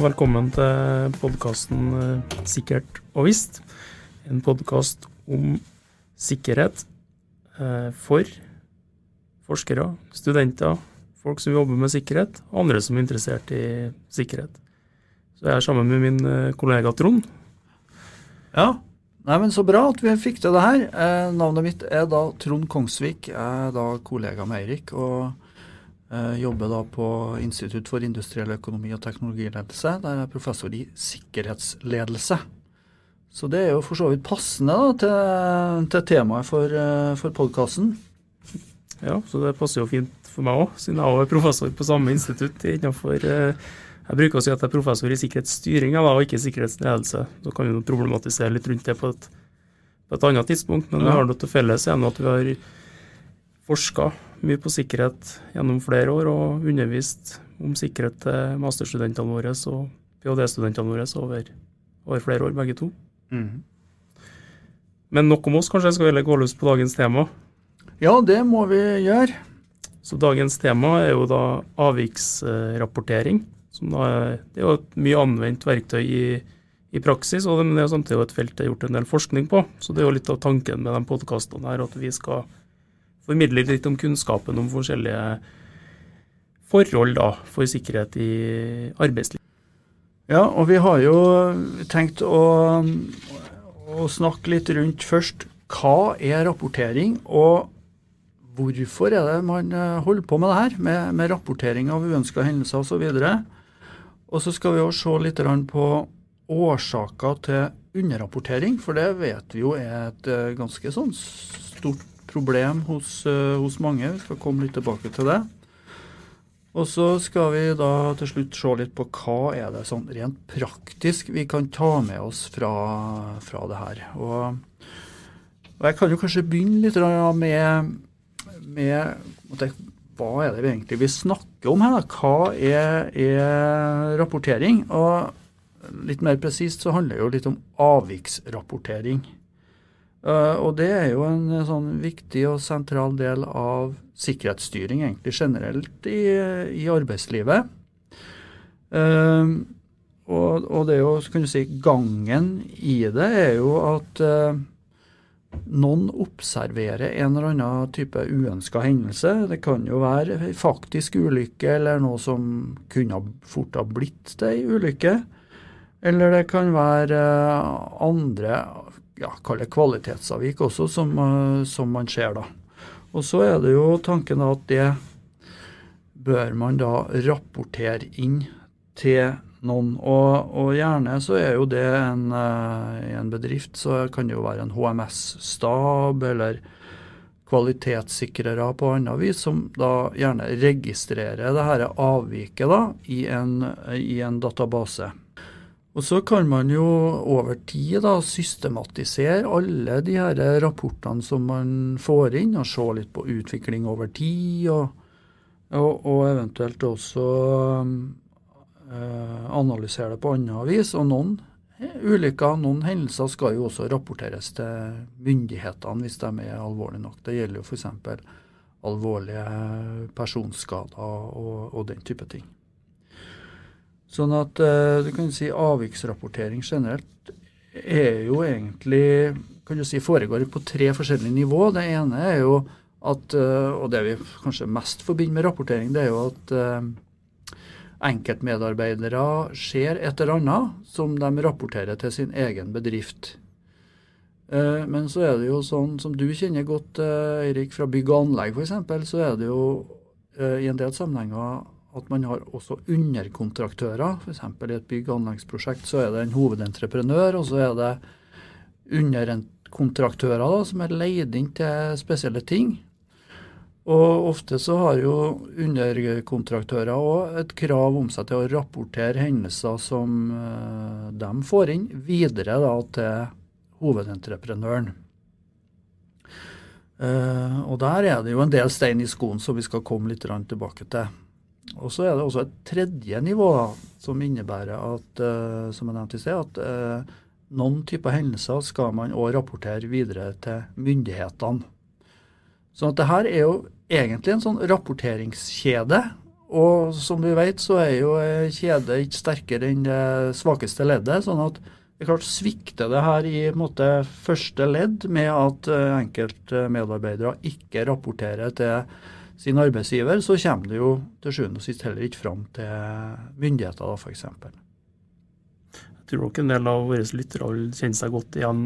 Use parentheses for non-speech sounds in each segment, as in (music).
Velkommen til podkasten Sikkert og visst. En podkast om sikkerhet eh, for forskere, studenter, folk som jobber med sikkerhet, og andre som er interessert i sikkerhet. Så jeg er sammen med min eh, kollega Trond. Ja, Nei, men Så bra at vi fikk til det her. Eh, navnet mitt er da Trond Kongsvik. Jeg er da kollega med Eirik og eh, jobber da på Institutt for industriell økonomi og teknologiledelse. Der jeg er professor i sikkerhetsledelse. Så det er jo for så vidt passende da, til, til temaet for, eh, for podkasten. Ja, så det passer jo fint for meg òg, siden jeg er professor på samme institutt innenfor eh, jeg bruker å si at jeg er professor i sikkerhetsstyring og ikke sikkerhetsledelse. Så kan vi problematisere litt rundt det på et, på et annet tidspunkt. Men vi har noe til felles igjen at vi har forska mye på sikkerhet gjennom flere år og undervist om sikkerhet til masterstudentene våre og ph.d.-studentene våre over, over, flere år, begge to. Mm. Men nok om oss, kanskje. Skal vi heller gå løs på dagens tema? Ja, det må vi gjøre. Så dagens tema er jo da avviksrapportering. Da, det er jo et mye anvendt verktøy i, i praksis, og det er samtidig et felt det er gjort en del forskning på. Så det er jo litt av tanken med de podkastene her, at vi skal formidle litt om kunnskapen om forskjellige forhold da, for sikkerhet i arbeidslivet. Ja, og vi har jo tenkt å, å snakke litt rundt først hva er rapportering, og hvorfor er det man eh, holder på med det her, med, med rapportering av uønska hendelser osv. Og så skal vi også se litt på årsaker til underrapportering, for det vet vi jo er et eh, ganske sånn stort problem hos, eh, hos mange. Vi skal komme litt tilbake til det. Og så skal vi da til slutt se litt på hva er det sånn rent praktisk vi kan ta med oss fra, fra det her. Og, og, jeg kan jo kanskje begynne litt med, med hva er det vi egentlig vi snakker om her? Da? Hva er, er rapportering? Og litt mer presist så handler det jo litt om avviksrapportering. Uh, og det er jo en sånn viktig og sentral del av sikkerhetsstyring egentlig generelt i, i arbeidslivet. Uh, og, og, det er jo, kan du si, gangen i det er jo at noen observerer en eller annen type uønska hendelse. Det kan jo være ei faktisk ulykke, eller noe som kunne fort ha blitt ei ulykke. Eller det kan være eh, andre ja, kvalitetsavvik også, som, eh, som, man ser da. Og så er det jo tanken at det bør man da rapportere inn til noen. Og, og, gjerne så er jo det en, uh, i en bedrift så kan det jo være en HMS-stab eller kvalitetssikrere på annet vis, som da gjerne registrerer det her avviket da, i en, i en database. Og så kan man jo over tid da systematisere alle de her rapportene som man får inn, og se litt på utvikling over tid, og, og, og eventuelt også øh, analysere det på annet vis. Og noen ulykker, noen hendelser, skal jo også rapporteres til myndighetene hvis de er alvorlige nok. Det gjelder jo f.eks. alvorlige personskader og, og, den type ting. Sånn at uh, du kan si avviksrapportering generelt er jo egentlig kan du si foregår på tre forskjellige nivå. Det ene er jo at, uh, og det vi kanskje mest forbinder med rapportering, det er jo at uh, enkeltmedarbeidere ser et eller annet som de rapporterer til sin egen bedrift. Eh, men så er det jo sånn som du kjenner godt, eh, Eirik, fra bygg og anlegg f.eks., så er det jo eh, i en del sammenhenger at man har også underkontraktører. F.eks. i et bygg- og anleggsprosjekt så er det en hovedentreprenør, og så er det underkontraktører som er leid inn til spesielle ting. Og ofte så har jo underkontraktører òg et krav om seg til å rapportere hendelser som uh, de får inn, videre da til hovedentreprenøren. Uh, og der er det jo en del stein i skoen som vi skal komme litt tilbake til. Og så er det også et tredje nivå da, som innebærer at, uh, som jeg nevnte i sted, at noen typer hendelser skal man òg rapportere videre til myndighetene. Så det her er jo egentlig en sånn rapporteringskjede. Og som vi vet, så er jo kjede ikke sterkere enn det svakeste leddet. sånn at det er klart Svikter det her i måte, første ledd med at uh, enkelte medarbeidere ikke rapporterer til sin arbeidsgiver, så kommer det jo til sjuende og sist heller ikke fram til myndigheter, f.eks. Jeg tror nok en del av våre lyttere vil kjenne seg godt igjen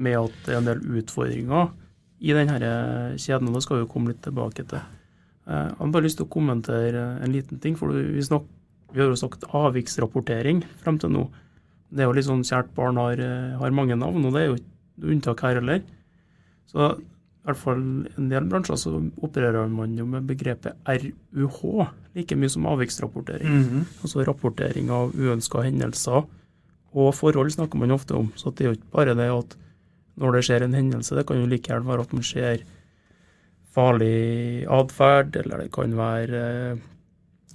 med at det er en del utfordringer i denne kjeden. og Det skal vi komme litt tilbake til. Eh, jeg har bare lyst til å kommentere en liten ting. for Vi, snak, vi har jo sagt avviksrapportering frem til nå. Det er jo litt sånn kjært barn har, eh, har mange navn, og det er jo ikke unntak her heller. Så i hvert fall en del bransjer så opererer man jo med begrepet RUH like mye som avviksrapportering. Mm -hmm. Altså rapportering av uønska hendelser og forhold snakker man ofte om. Så det er jo ikke bare det at når det skjer en hendelse, det kan jo like gjerne være at man ser farlig atferd, eller det kan være eh,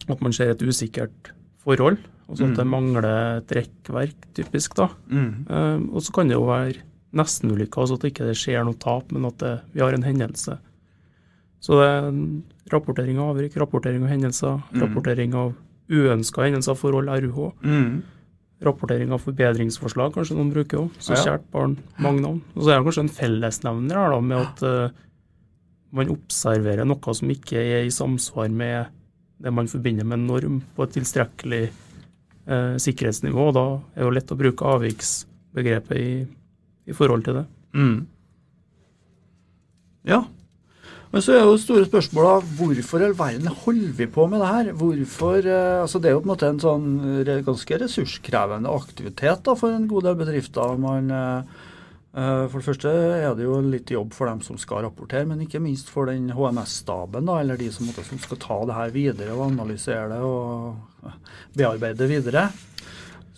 at man ser et usikkert forhold. Altså at det mm. mangler trekkverk, typisk. da. Mm. Um, og så kan det jo være nestenulykker, altså at det ikke skjer noe tap, men at det, vi har en hendelse. Så det er rapportering av avvik, rapportering av hendelser, mm. rapportering av uønska hendelser, forhold, RUH. Mm. Rapportering av forbedringsforslag, kanskje noen bruker òg. Så kjært barn, mange navn. Og så er det kanskje en fellesnevner her da, med at uh, man observerer noe som ikke er i samsvar med det man forbinder med en norm på et tilstrekkelig uh, sikkerhetsnivå. Da er det jo lett å bruke avviksbegrepet i i forhold til det. Mm. Ja. Men så er jo store spørsmålet hvorfor i all verden holder vi på med det her? Hvorfor, eh, altså Det er jo på en måte en sånn ganske ressurskrevende aktivitet da, for en god del bedrifter. Man, eh, eh, for det første er det jo litt jobb for dem som skal rapportere, men ikke minst for den HMS-staben, da, eller de som, måtte, som skal ta det her videre og analysere det og bearbeide det videre.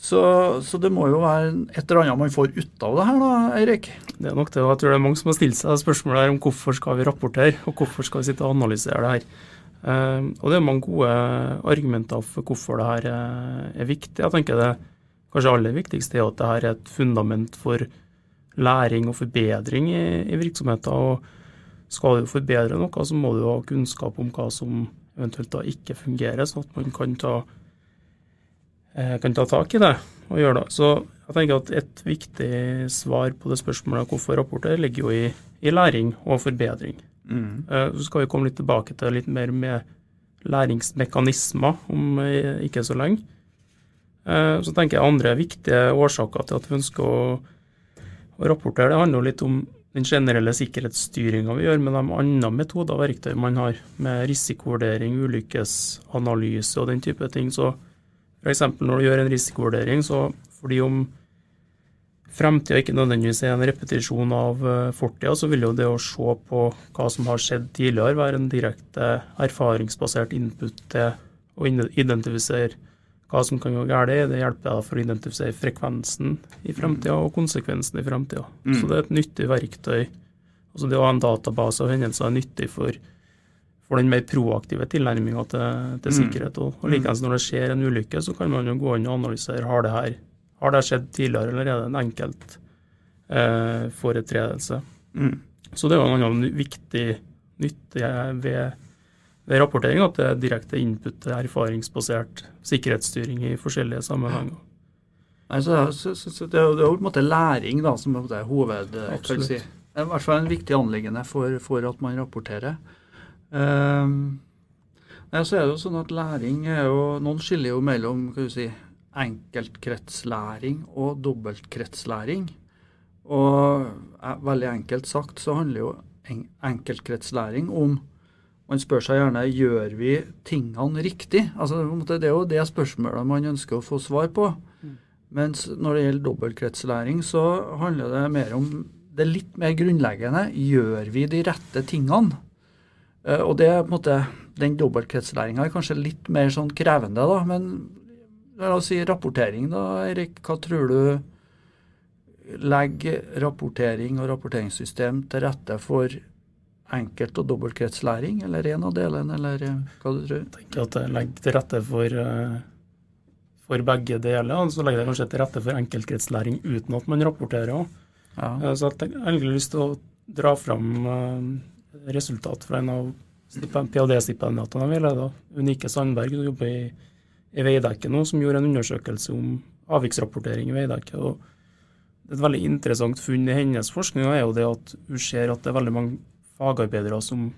Så, så, det må jo være et eller annet man får ut av det her, da, Eirik? Det er nok det. og Jeg tror det er mange som har stilt seg spørsmålet her om hvorfor skal vi rapportere, og hvorfor skal vi sitte og analysere det her. Uh, og det er mange gode argumenter for hvorfor det her er, er viktig. Jeg tenker det kanskje aller viktigste er at det her er et fundament for læring og forbedring i, i virksomheter. og Skal du forbedre noe, så må du ha kunnskap om hva som eventuelt da ikke fungerer, sånn at man kan ta Eh, kan ta tak i det og gjøre det. Så jeg tenker at et viktig svar på det spørsmålet hvorfor rapporter ligger jo i, i læring og forbedring. Mm. Eh, så skal vi komme litt tilbake til litt mer med læringsmekanismer om eh, ikke så lenge. Så tenker jeg andre viktige årsaker til at vi ønsker å, å rapportere, det handler jo litt om den generelle sikkerhetsstyringa vi gjør med de andre metoder og verktøy man har, med risikovurdering, ulykkesanalyse og den type ting. så F.eks. når du gjør en risikovurdering, så fordi om fremtida ikke nødvendigvis er en repetisjon av eh, fortida, så vil jo det å se på hva som har skjedd tidligere, være en direkte erfaringsbasert input til å identifisere hva som kan gå galt. Det hjelper deg for å identifisere frekvensen i fremtida og konsekvensen i fremtida. Mm. Så det er et nyttig verktøy. Altså Det å ha en database av hendelser er nyttig for for den mer proaktive tilnærminga til, til, mm. sikkerhet. Og, og likeens når det skjer en ulykke, så kan man jo gå inn og analysere har det her har det skjedd tidligere, eller er det en enkelt eh, foretredelse. Mm. Så det er jo en annen viktig nytte ved, ved rapportering at det er direkte input til erfaringsbasert sikkerhetsstyring i forskjellige sammenhenger. Altså, så, så, så, det, er jo, det er jo på en måte læring da, som er hoved... Si. I hvert fall en viktig anliggende for, for at man rapporterer. Um, nei, så er det jo sånn at læring er jo Noen skiller jo mellom hva du si, enkeltkretslæring og dobbeltkretslæring. Og eh, veldig enkelt sagt så handler jo en enkeltkretslæring om Man spør seg gjerne gjør vi tingene riktig. Altså, det er jo det spørsmålet man ønsker å få svar på. Mm. Mens når det gjelder dobbeltkretslæring, så handler det mer om det litt mer grunnleggende. Gjør vi de rette tingene? Eh, og det er på en måte, Den dobbeltkretslæringa er kanskje litt mer sånn krevende, da. Men la oss si rapportering, da, Eirik. Hva tror du legger rapportering og rapporteringssystem til rette for enkelt- og dobbeltkretslæring, eller en av delene, eller eh, hva du tror? Jeg tenker at det legger til rette for, eh, for begge deler. og Så legger det kanskje til rette for enkeltkretslæring uten at man rapporterer òg. Ja. Så jeg har egentlig lyst til å dra fram resultat fra en av ph.d.-stipendiatene vi leda, Unike Sandberg, som jobber i, i Veidekke nå, som gjorde en undersøkelse om avviksrapportering i Veidekke. og Et veldig interessant funn i hennes forskning er jo det at hun ser at det er veldig mange fagarbeidere som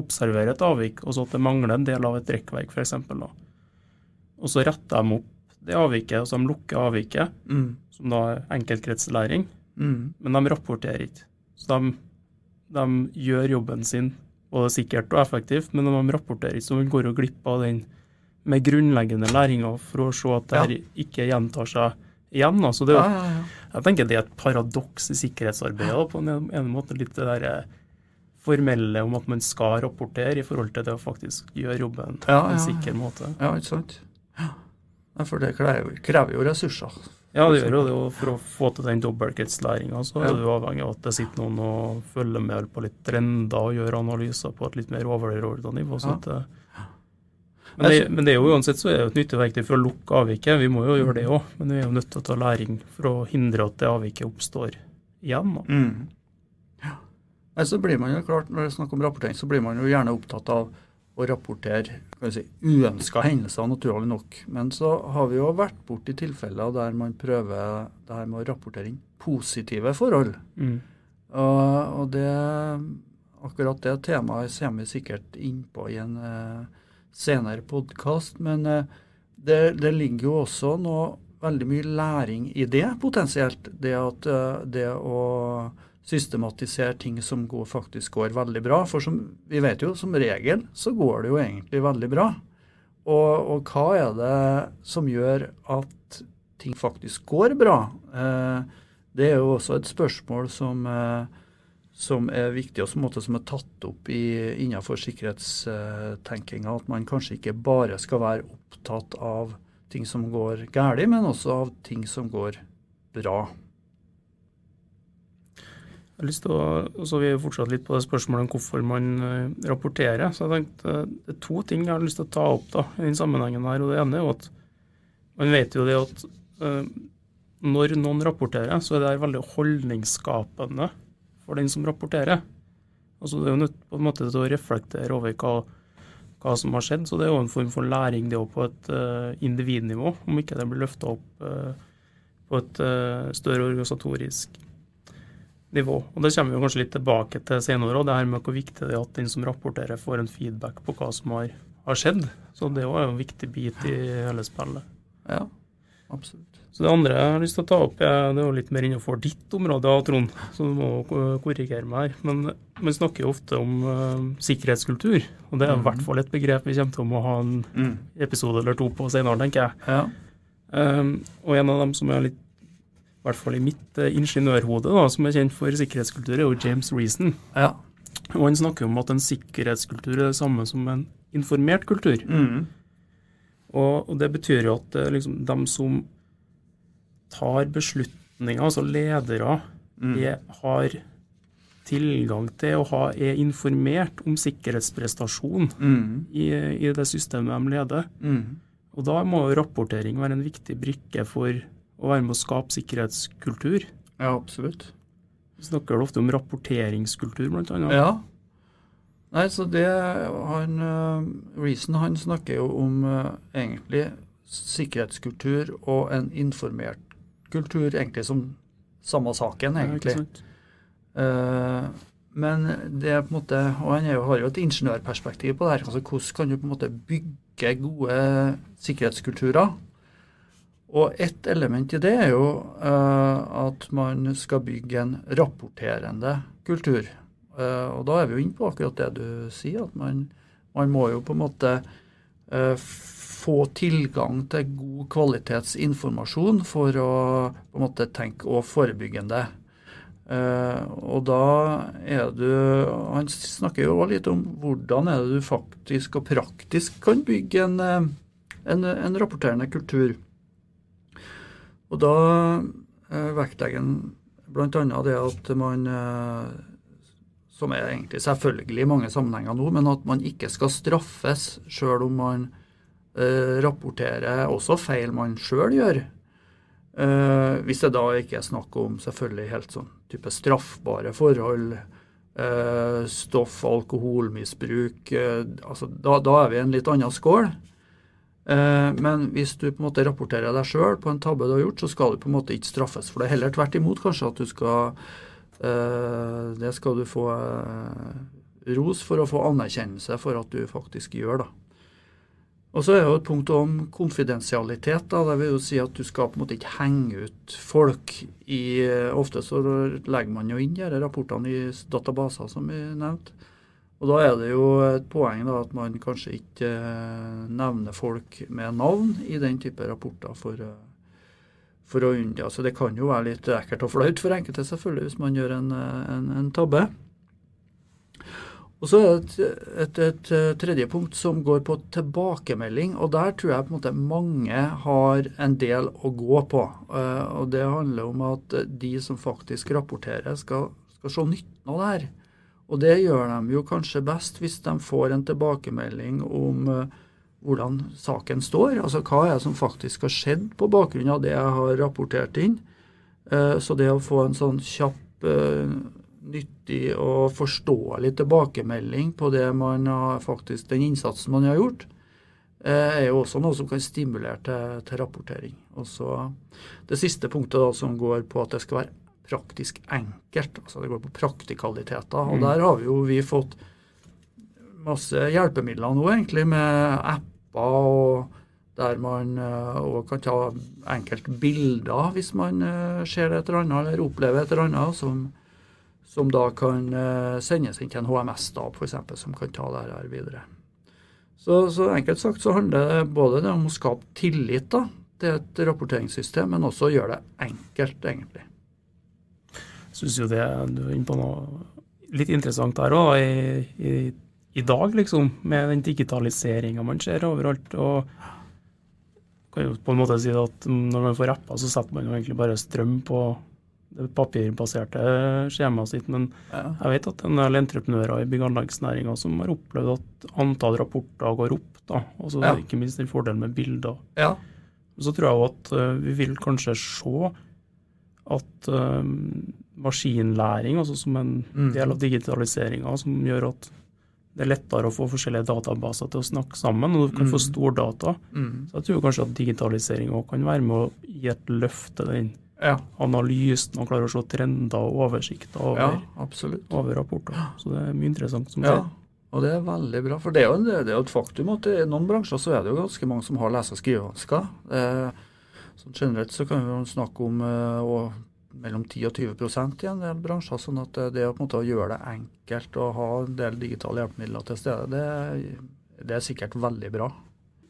observerer et avvik, og så at det mangler en del av et rekkverk, f.eks. Og så retter de opp det avviket, og så de lukker avviket, mm. som da er enkeltkretslæring, mm. men de rapporterer ikke. Så de, de, gjør jobben sin både sikkert og effektivt, men når de rapporterer ikke, så man går jo glipp av den med grunnleggende læringa for å se at det her ikke gjentar seg igjen. Altså det, ja, ja, ja. Jeg tenker det er et paradoks i sikkerhetsarbeidet. på en, en måte litt det der formelle om at man skal rapportere i forhold til det å faktisk gjøre jobben på en sikker måte. Ja, ikke sant. Ja. For det krever, krever jo ressurser. Ja, det gjør jo det. For å få til den dobbeltkretslæringa så er du avhengig av at det sitter noen og følger med på litt trender og gjør analyser på et litt mer overordna nivå. sånn at men det, men det, er jo uansett så er det et nyttig verktøy for å lukke avviket. Vi må jo gjøre det òg, men vi er jo nødt til å ta læring for å hindre at det avviket oppstår igjen. Mm. Ja. Så blir man jo klart, Når det er snakk om rapportering, så blir man jo gjerne opptatt av å rapportere si, uønska hendelser, naturlig nok. Men så har vi jo vært borti tilfeller der man prøver det her med å rapportere inn positive forhold. Mm. Og, og det, akkurat det temaet kommer vi sikkert innpå i en eh, senere podkast. Men eh, det, det, ligger jo også noe veldig mye læring i det, potensielt. Det, at, eh, det å systematisere ting som går, faktisk går veldig bra. For som vi vet jo, som regel så går det jo egentlig veldig bra. Og, og hva er det som gjør at ting faktisk går bra? Eh, det er jo også et spørsmål som eh, som er viktig, og som, som er tatt opp i, innenfor sikkerhetstenkinga. At man kanskje ikke bare skal være opptatt av ting som går galt, men også av ting som går bra. Jeg har lyst til å, så Vi er fortsatt litt på det spørsmålet om hvorfor man eh, rapporterer. så jeg tenkte eh, Det er to ting jeg har lyst til å ta opp da, i den sammenhengen. her, og Det ene er jo at man vet jo det at uh, når noen rapporterer, så er det veldig holdningsskapende for den som rapporterer. Altså Det er jo nødt på en måte til å reflektere over hva, hva, som har skjedd. Så det er jo en form for læring det på et uh, individnivå, om ikke det blir løfta opp uh, på et større organisatorisk nivå. Og Det kommer vi kanskje litt tilbake til senere, òg, det her med hvor viktig det er at den som rapporterer, får en feedback på hva som har, har skjedd. Så det er en viktig bit i hele spillet. Ja, absolutt. Så Det andre jeg har lyst til å ta opp, er, det er jo litt mer innenfor ditt område, Trond, så du må korrigere meg her. Men man snakker jo ofte om uh, sikkerhetskultur, og det er i hvert mm. fall et begrep vi kommer til å ha en mm. episode eller to på senere, tenker jeg. Ja. Um, og en av dem som er litt, i hvert fall i mitt uh, ingeniørhode, da, som er kjent for sikkerhetskultur, er jo James Reason. Ja. Og han snakker om at en sikkerhetskultur er det samme som en informert kultur. Mm. Og, og, det betyr jo at uh, liksom, de som tar beslutninger, altså ledere, mm. er, har tilgang til og har, er informert om sikkerhetsprestasjon mm. i, i, det systemet de leder. Mm. Og da må jo rapportering være en viktig brikke for å være med å skape sikkerhetskultur. Ja, absolutt. Vi snakker ofte om rapporteringskultur, blant annet. Ja. Nei, så det han, uh, Reason han snakker jo om uh, egentlig sikkerhetskultur og en informert kultur egentlig som samme saken, egentlig. Uh, men det er på en måte, og han jo, har jo et ingeniørperspektiv på det her. altså Hvordan kan du på en måte bygge gode sikkerhetskulturer? Og ett element i det er jo uh, at man skal bygge en rapporterende kultur. Uh, og da er vi jo inne på akkurat det du sier, at man, man må jo på en måte få tilgang til god kvalitetsinformasjon for å på en måte tenke og forebyggende. Uh, og da er du Han snakker jo litt om hvordan er det du faktisk og praktisk kan bygge en, en, en rapporterende kultur. Og da eh, vektlegger en bl.a. det at man uh, som er egentlig selvfølgelig i mange sammenhenger nå, men at man ikke skal straffes sjøl om man eh, rapporterer også feil man sjøl gjør. Eh, hvis det da ikke er snakk om selvfølgelig helt sånn type straffbare forhold, eh, stoff, alkoholmisbruk eh, altså, da, da, er vi i en litt annen skål. Eh, men hvis du på en måte rapporterer deg sjøl på en tabbe du har gjort, så skal du på en måte ikke straffes for det. Heller tvert imot kanskje at du skal eh, Det skal du få eh, ros for å få anerkjennelse for at du faktisk gjør, da. Og så er det jo et punkt om konfidensialitet. da, Det vil jo si at du skal på en måte ikke henge ut folk i Ofte så legger man jo inn de rapportene i databaser, som vi nevnte. Og Da er det jo et poeng da, at man kanskje ikke eh, nevner folk med navn i den type rapporter for, eh, for å unngå. Altså, det kan jo være litt ekkelt og flaut for enkelte selvfølgelig hvis man gjør en, en, en tabbe. Og så er det et, et, et, tredje punkt som går på tilbakemelding. og Der tror jeg på en måte mange har en del å gå på. Og Det handler om at de som faktisk rapporterer, skal, skal se nytten av det her. Og det gjør de jo kanskje best hvis de får en tilbakemelding om uh, hvordan saken står. Altså hva er det som faktisk har skjedd på bakgrunn av det jeg har rapportert inn. Uh, så det å få en sånn kjapp nyttig og forståelig tilbakemelding på det man har, faktisk, den innsatsen man har gjort, eh, er jo også noe som kan stimulere til, til rapportering. Og så Det siste punktet da, som går på at det skal være praktisk enkelt. altså Det går på praktikaliteter. og mm. Der har vi jo vi fått masse hjelpemidler nå, egentlig, med apper og der man òg eh, kan ta enkelt bilder hvis man uh, ser et eller annet eller opplever et eller annet som som da kan eh, sendes inn til en HMS-stab f.eks., som kan ta det her videre. Så, så, enkelt sagt så handler det både om å skape tillit da, til et rapporteringssystem, men også gjøre det enkelt, egentlig. Syns jo det du er inne på noe litt interessant der òg, i, i, i, dag, liksom, med den digitaliseringa man ser overalt. og kan jo på en måte si at Når man får rappa, så setter man jo egentlig bare strøm på det papirbaserte skjemaet sitt. Men ja. jeg vet at en del entreprenører i bygg- og anleggsnæringa som har opplevd at antall rapporter går opp. da, altså ja. Ikke minst den fordelen med bilder. Ja. Så tror jeg at uh, vi vil kanskje se at uh, maskinlæring, altså som en mm. del av digitaliseringa, som gjør at det er lettere å få forskjellige databaser til å snakke sammen, og du kan mm. få stordata. Mm. Så jeg tror kanskje at digitalisering òg kan være med å gi et løft til den ja. analysen og klare å se trender og oversikter over, ja, over rapporter. Så det er mye interessant som skjer. Ja, og det er veldig bra. For det er jo, det er jo et faktum at i noen bransjer så er det jo ganske mange som har lese- og skrivevansker. Sånn generelt så kan vi jo snakke om og, mellom 10 og 20% i en del bransjer. sånn at det å på en måte gjøre det enkelt å ha en del digitale hjelpemidler til stede, det, det er sikkert veldig bra.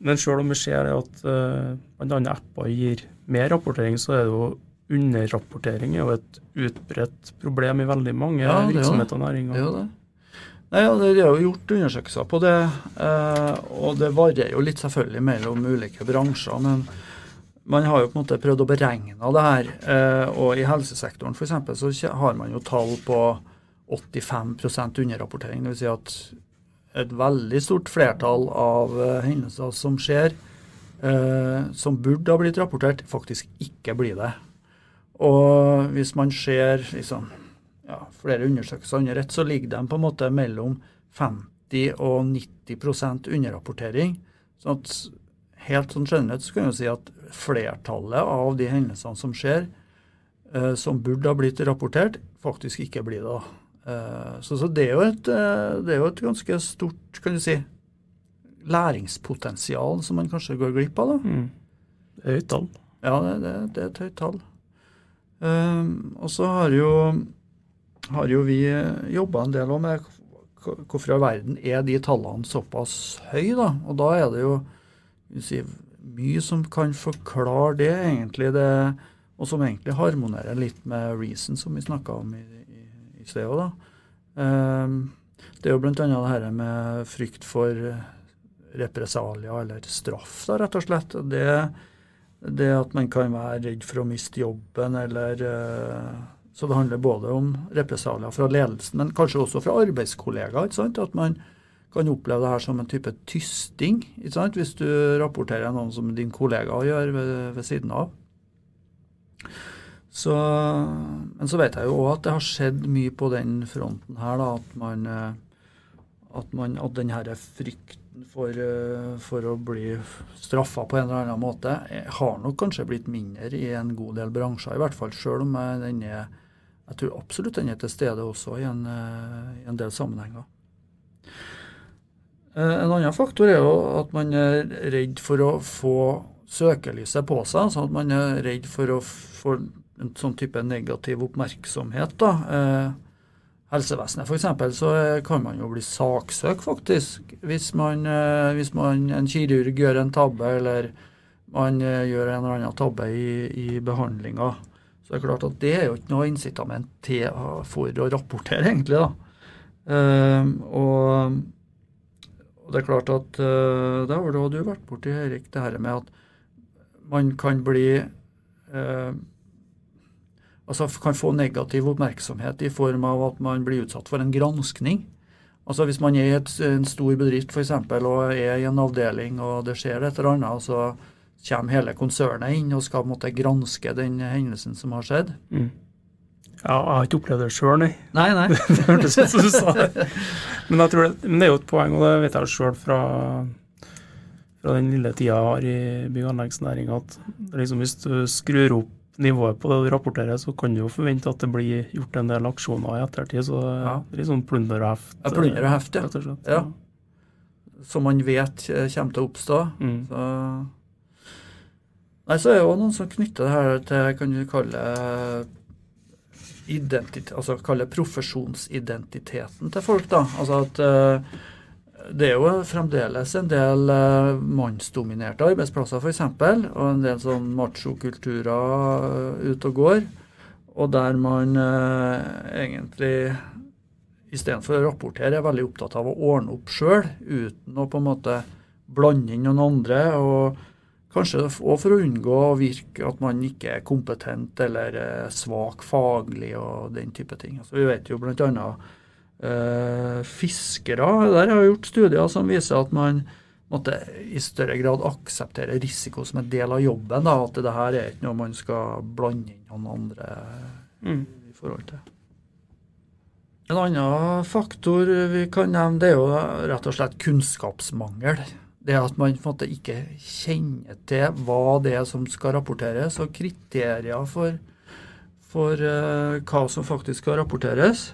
Men selv om vi ser at uh, bl.a. apper gir mer rapportering, så er det jo underrapportering er jo et utbredt problem i veldig mange ja, virksomheter og næringer. Det er det. Nei, ja, det er jo gjort undersøkelser på det, eh, og det varierer jo litt selvfølgelig mellom ulike bransjer. men man har jo på en måte prøvd å beregne det her. Eh, og i helsesektoren f.eks. så har man jo tall på 85% underrapportering. Dvs. Si at et veldig stort flertall av eh, hendelser som skjer, eh, som burde ha blitt rapportert, faktisk ikke blir det. Og hvis man ser liksom, ja, flere undersøkelser under ett, så ligger de på en måte mellom 50 og 90% underrapportering. sånn at helt sånn generelt så kan vi si at flertallet av de hendelsene som skjer, eh, som burde ha blitt rapportert, faktisk ikke blir det. Eh, så, så det, er et, eh, det, er jo et, ganske stort kan du si, læringspotensial som man kanskje går glipp av. da. Mm. Høyt tall. Ja, det, det, det er et høyt tall. Um, og så har jo, har jo vi jobba en del med hvorfor i all verden er de tallene såpass høye, da. Og da er det jo si, mye som kan forklare det, egentlig. det, Og som egentlig harmonerer litt med reason, som vi snakka om i, i, i sted òg, da. Um, det er jo bl.a. det her med frykt for represalier eller straff, da, rett og slett. Det, det at man kan være redd for å miste jobben, eller uh, Så det handler både om represalier fra ledelsen, men kanskje også fra arbeidskollegaer. ikke sant? At man kan oppleve det her som en type tysting, ikke sant? hvis du rapporterer noen som din kollega gjør ved, ved siden av. Så, men så vet jeg jo òg at det har skjedd mye på den fronten her, da, at man at, man, at den her frykten for, for å bli straffa på en eller annen måte har nok kanskje blitt mindre i en god del bransjer, i hvert fall sjøl om den er jeg tror absolutt den er til stede også i en, i en del sammenhenger. En annen faktor er jo at man er redd for å få søkelyset på seg. sånn At man er redd for å få en sånn type negativ oppmerksomhet. da. Eh, helsevesenet f.eks. så kan man jo bli saksøkt, faktisk. Hvis, man, eh, hvis man, en kirurg gjør en tabbe, eller man eh, gjør en eller annen tabbe i, i behandlinga. Så det er klart at det er jo ikke noe incitament til, for å rapportere, egentlig. da. Og og det er klart at uh, Det har du vært borti, Erik, det her med at man kan bli uh, Altså kan få negativ oppmerksomhet i form av at man blir utsatt for en granskning. Altså Hvis man er i et, en stor bedrift for eksempel, og er i en avdeling og det skjer et eller annet, så kommer hele konsernet inn og skal måtte granske den hendelsen som har skjedd. Mm. Ja, jeg har ikke opplevd det sjøl, nei. Nei, nei. (laughs) det hørtes ut som du sa det. Men, jeg tror det, men det er jo et poeng, og det vet jeg sjøl fra, fra den lille tida jeg har i bygg- og anleggsnæringa, at liksom hvis du skrur opp nivået på det du rapporterer, så kan du jo forvente at det blir gjort en del aksjoner i ettertid. Så ja. det er litt sånn plunder og heft. Ja, plunder og heft, ja. Slett. Ja. Som man vet kommer til å oppstå. Mm. Så Nei, så er det jo noen som knytter det her til, kan du kalle identitet, altså kalle profesjonsidentiteten til folk. da, altså at uh, Det er jo fremdeles en del uh, mannsdominerte arbeidsplasser f.eks., og en del sånn machokulturer uh, ute og går. Og der man uh, egentlig istedenfor å rapportere er veldig opptatt av å ordne opp sjøl, uten å på en måte blande inn noen andre. og Kanskje òg for å unngå å virke at man ikke er kompetent eller svak faglig og den type ting. Altså, vi vet jo bl.a. Uh, fiskere der har gjort studier som viser at man måtte i større grad akseptere risiko som en del av jobben. Da, at det her er ikke noe man skal blande inn noen andre mm. i forhold til. En annen faktor vi kan nevne, det er jo rett og slett kunnskapsmangel det at man på en måte ikke kjenner til hva det er som skal rapporteres, og kriterier for, for uh, hva som faktisk skal rapporteres.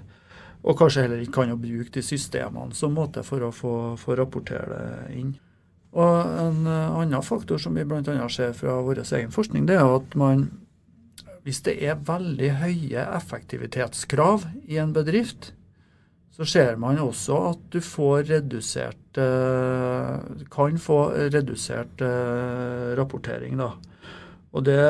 Og kanskje heller ikke kan jo bruke de systemene som måte for å få, få rapportere det inn. Og En uh, annen faktor som vi bl.a. ser fra vår egen forskning, det er at man, hvis det er veldig høye effektivitetskrav i en bedrift, så ser man også at du får redusert eh, Kan få redusert eh, rapportering, da. Og det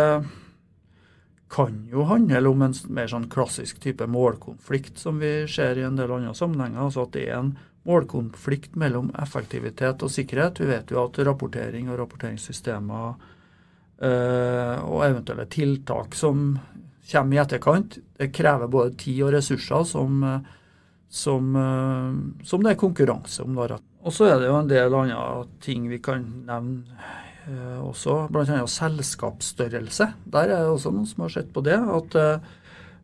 kan jo handle om en mer sånn klassisk type målkonflikt som vi ser i en del andre sammenhenger. Altså at det er en målkonflikt mellom effektivitet og sikkerhet. Vi vet jo at rapportering og rapporteringssystemer eh, og eventuelle tiltak som kommer i etterkant, det krever både tid og ressurser som som, eh, som det er konkurranse om. Og så er det jo en del andre ting vi kan nevne eh, også, bl.a. selskapsstørrelse. Der er det også noen som har sett på det. At, eh,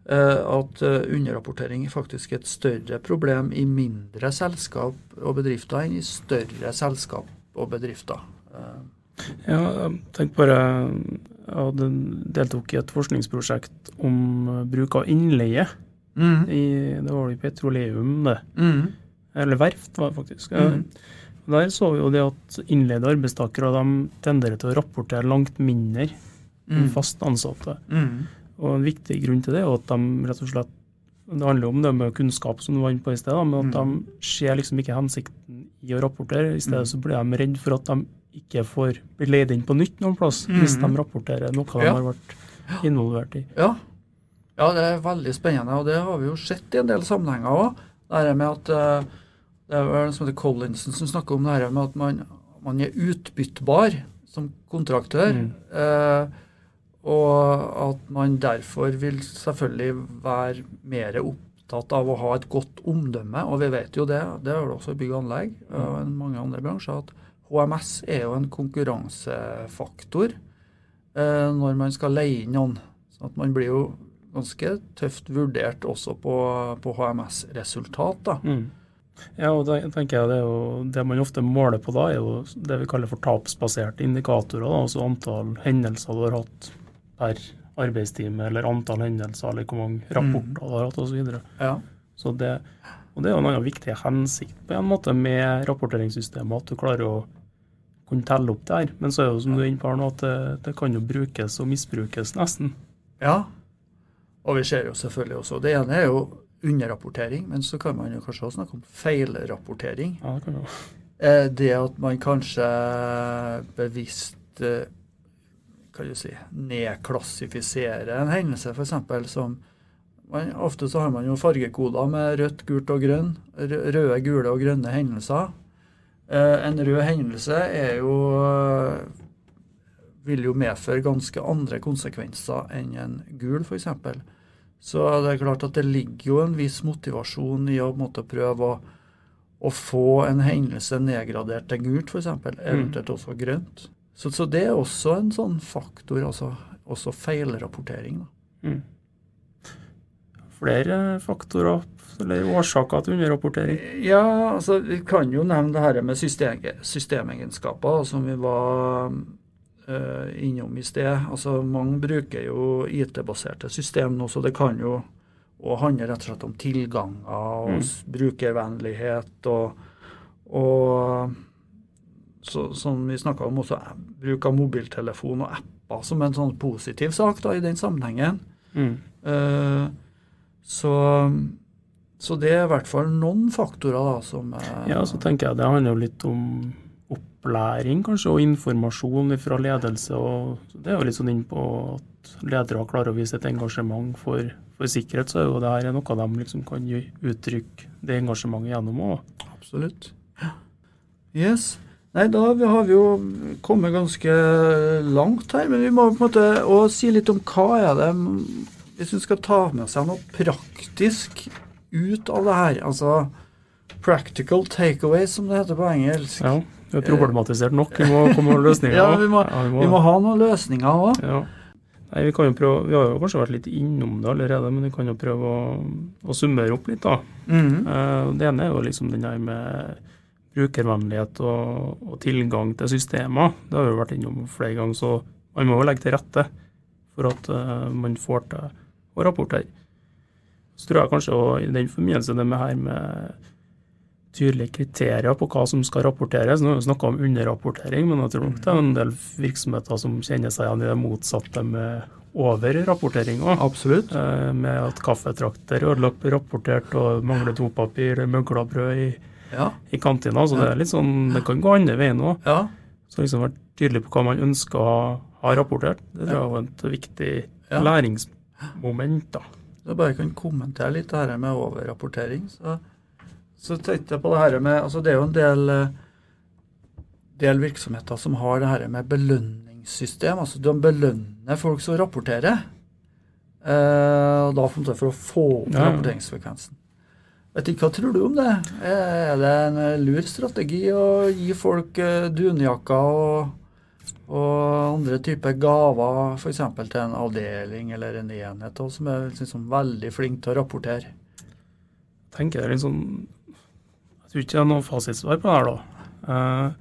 at underrapportering er faktisk et større problem i mindre selskap og bedrifter enn i større selskap og bedrifter. Ja, tenk bare Jeg deltok i et forskningsprosjekt om bruk av innleie Mm. I, det var i petroleum, det. Mm. Eller verft, var det faktisk. Mm. Der så vi jo det at innleide arbeidstakere de tenderer til å rapportere langt mindre enn mm. fast ansatte. Mm. Og En viktig grunn til det er at de rett og slett Det handler om det med kunnskap, som du var inne på i sted, men at mm. de ser liksom ikke hensikten i å rapportere. I stedet så blir de redd for at de ikke får bli leid inn på nytt noen plass hvis de rapporterer noe de har vært involvert i. Ja, ja, det er veldig spennende, og det har vi jo sett i en del sammenhenger òg. Det med at eh, det er vel som heter Collinson som snakker om det her med at man, man er utbyttbar som kontraktør. Mm. Eh, og at man derfor vil selvfølgelig være mer opptatt av å ha et godt omdømme. Og vi vet jo det, det er det også i bygg og anlegg og mm. mange andre bransjer, at HMS er jo en konkurransefaktor eh, når man skal leie inn noen Så at man blir jo ganske tøft vurdert også på, på HMS-resultat. da. Mm. Ja, og da tenker jeg det, jo, det man ofte måler på da, er jo det vi kaller for tapsbaserte indikatorer. Da, altså antall hendelser du har hatt per arbeidstime, eller antall hendelser, eller hvor mange rapporter du har hatt osv. Så Ja. så det, og det er jo en annen viktig hensikt på en måte med rapporteringssystemet, at du klarer å kunne telle opp det her. Men så er det jo som du er inne på her nå, at det, det kan jo brukes og misbrukes nesten. ja. Og vi ser jo selvfølgelig også Det ene er jo underrapportering, men så kan man jo kanskje også snakke om feilrapportering. Ja, det kan jo. Eh, Det at man kanskje bevisst eh, kan du si, nedklassifiserer en hendelse, f.eks. som man, Ofte så har man jo fargekoder med rødt, gult og grønn. Røde, gule og grønne hendelser. Eh, En rød hendelse er jo vil jo medføre ganske andre konsekvenser enn en gul, f.eks. Så det er klart at det ligger jo en viss motivasjon i å måte prøve å å få en hendelse nedgradert til gult, f.eks., eventuelt også grønt. Så, så det er også en sånn faktor, altså også feilrapportering. Da. Mm. Flere faktorer eller årsaker til underrapportering. Ja, altså vi kan jo nevne det her med system, systemegenskaper, som vi var innom i sted. Altså Mange bruker jo IT-baserte system nå, så det kan jo og handle rett og slett om tilganger og Mm. brukervennlighet og, og så, som vi snakka om, også bruk av mobiltelefon og apper som en sånn positiv sak da, i den sammenhengen. Mm. Uh, så, så det er i hvert fall noen faktorer da, som uh, Ja, så tenker jeg det handler jo litt om opplæring, kanskje, og informasjon fra ledelse. og Det er jo litt sånn inn på at ledere klarer å vise et engasjement for, for sikkerhet, så er jo det her noe de liksom kan uttrykke det engasjementet gjennom òg. Absolutt. Yes. Nei, da har vi jo kommet ganske langt her, men vi må på en måte også si litt om hva er det Hvis hun skal ta med seg noe praktisk ut av det her, altså practical takeaways, som det heter på engelsk. Ja, det er problematisert nok. Vi må komme med (laughs) løsninger. Ja, vi må- vi Vi må ha noen løsninger òg. Ja. Nei, vi, kan jo prøve, vi har jo kanskje vært litt innom det allerede, men vi kan jo prøve å, å summere opp litt. da. Mm -hmm. Det ene er jo liksom den der med brukervennlighet og, og tilgang til systemer. Det har vi jo vært innom flere ganger, så man må jo legge til rette for at uh, man får til å rapportere. Så tror jeg kanskje også i den forbindelse det med her med tydelige kriterier på hva som skal rapporteres. Nå har vi snakka om underrapportering, men jeg tror nok det er en del virksomheter som kjenner seg igjen i det motsatte med overrapportering òg. Absolutt. Eh, Med at kaffetrakter er ødelagt rapportert, og mangler dopapir, møgla brød i, Ja. i kantina. Så det er litt sånn, det kan gå andre veien òg. ja. Så liksom være tydelig på hva man ønsker å ha, ha rapportert. Det tror jeg er et viktig Ja. læringsmoment. da. Så jeg bare kan kommentere litt det her med overrapportering. Så, så tenkte jeg på det her med altså Det er jo en del, eh, del virksomheter som har det her med belønningssystem. altså De belønner folk som rapporterer. Uh, da det for å få opp Ja, ja. rapporteringsfrekvensen. Vet ikke, Hva tror du om det? Er det en eh, lur strategi å gi folk eh, dunjakker og, og andre typer gaver, f.eks. til en avdeling eller en enhet også, som er liksom veldig flink til å rapportere? tenker jeg litt sånn Jeg tror ikke det er noe fasitsvar på det her, da. Eh,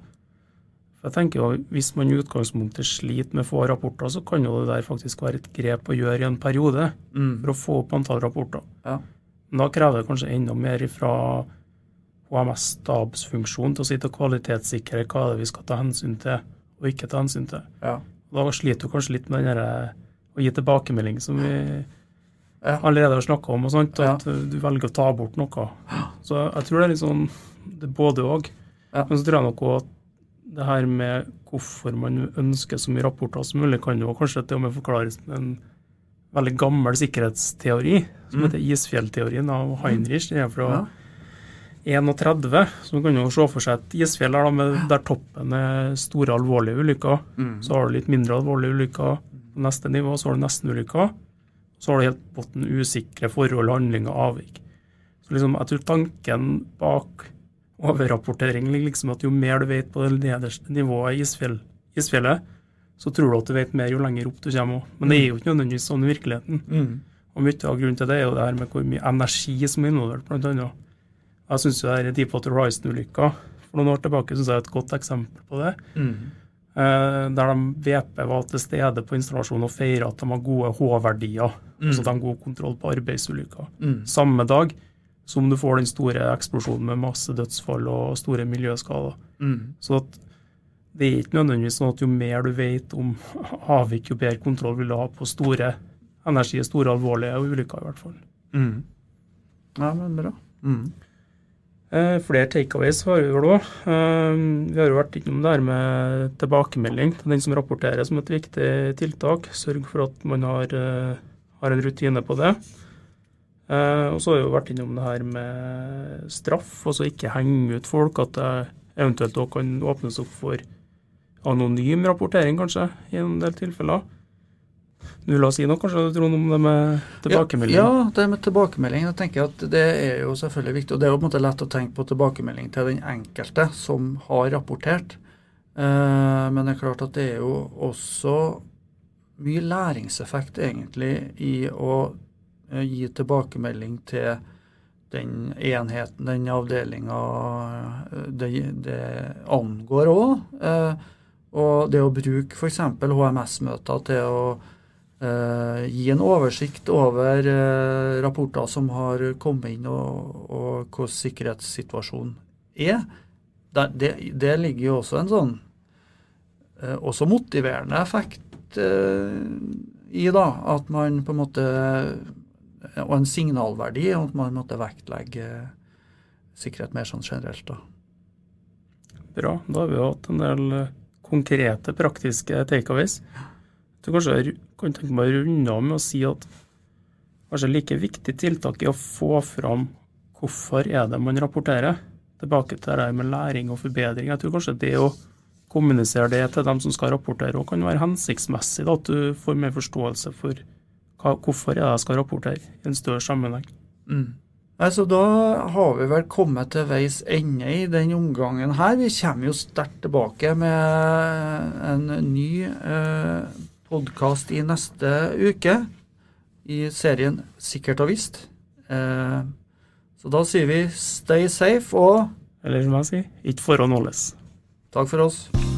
jeg tenker jo, Hvis man i utgangspunktet sliter med få rapporter, så kan jo det der faktisk være et grep å gjøre i en periode Mm. for å få opp antall rapporter. Ja. Men da krever det kanskje enda mer fra HMS-stabsfunksjon til å sitte og kvalitetssikre hva det er vi skal ta hensyn til og ikke ta hensyn til. Ja. Da sliter du kanskje litt med den derre å gi tilbakemelding som vi Ja. allerede har snakka om, og sånt, at du velger å ta bort noe. Så jeg tror det er litt sånn det er både òg. Men så tror jeg nok også at det her med hvorfor man ønsker så mye rapporter som mulig, kan jo kanskje til og med forklares med en veldig gammel sikkerhetsteori, som Mm. heter isfjellteorien av Heinrich. Det er fra Ja. 31. Så man kan jo se for seg et isfjell der, med, der toppen er store, alvorlige ulykker. Mm. Så har du litt mindre alvorlige ulykker på neste nivå, så har du nesten-ulykker. Så har du helt bunnen usikre forhold, handlinger, avvik. Så liksom, jeg tror tanken bak overrapportering ligger liksom at jo mer du vet på det nederste nivået i isfjell, isfjellet, så tror du at du vet mer jo lenger opp du kommer òg. Men det er jo ikke nødvendigvis sånn i virkeligheten. Mm. Og mye av grunnen til det er jo det her med hvor mye energi som er involvert, blant annet. Jeg syns Deepwater Horizon-ulykka for noen år tilbake synes jeg er et godt eksempel på det. Mm. Eh, der de VP var til stede på installasjonen og feira at de har gode H-verdier. Mm. At de har god kontroll på arbeidsulykker. Mm. Samme dag som du får den store eksplosjonen med masse dødsfall og store miljøskader. Mm. Så det er ikke nødvendigvis sånn at jo mer du vet om avvik, jo bedre kontroll vil du ha på store energi, store alvorlige ulykker, i hvert fall. Mm. Ja, men bra. Mm. Eh, flere takeaways har vi vel òg. Eh, vi har jo vært innom det her med tilbakemelding til den som rapporterer som et viktig tiltak. Sørg for at man har, eh, har en rutine på det. Eh, og så har jeg jo vært innom det her med straff, altså ikke henge ut folk. At det eventuelt òg kan åpnes opp for anonym rapportering, kanskje, i en del tilfeller. Du vil ha si noe kanskje, Trond, om det med tilbakemelding? Ja, ja, det med tilbakemelding. Jeg tenker at Det er jo selvfølgelig viktig. og Det er jo på en måte lett å tenke på tilbakemelding til den enkelte som har rapportert. Eh, men det er klart at det er jo også mye læringseffekt egentlig i å eh, gi tilbakemelding til den enheten, den avdelinga det, det angår òg. Eh, og det å bruke f.eks. HMS-møter til å eh, gi en oversikt over eh, rapporter som har kommet inn, og, og hvordan sikkerhetssituasjonen er, det, det, det ligger jo også en sånn eh, også motiverende effekt eh, i, da. At man på en måte Og en signalverdi, at man måtte vektlegge sikkerhet mer sånn generelt, da. Bra. Da har vi jo hatt en del eh, konkrete, praktiske takeaways. Du kanskje kan tenke meg å runde av med å si at kanskje like viktig tiltak er å få fram hvorfor er det man rapporterer. Tilbake til det med læring og forbedring. Jeg tror kanskje det å kommunisere det til dem som skal rapportere, og kan være hensiktsmessig. Da, at du får mer forståelse for hva, hvorfor er det jeg skal rapportere i en større sammenheng. Mm. Altså, da har vi vel kommet til veis ende i den omgangen her. Vi kommer jo sterkt tilbake med en ny eh, podkast i neste uke i serien Sikkert og visst. Eh, så da sier vi stay safe og Eller som jeg sier, ikke forhånd holdes. Takk for oss.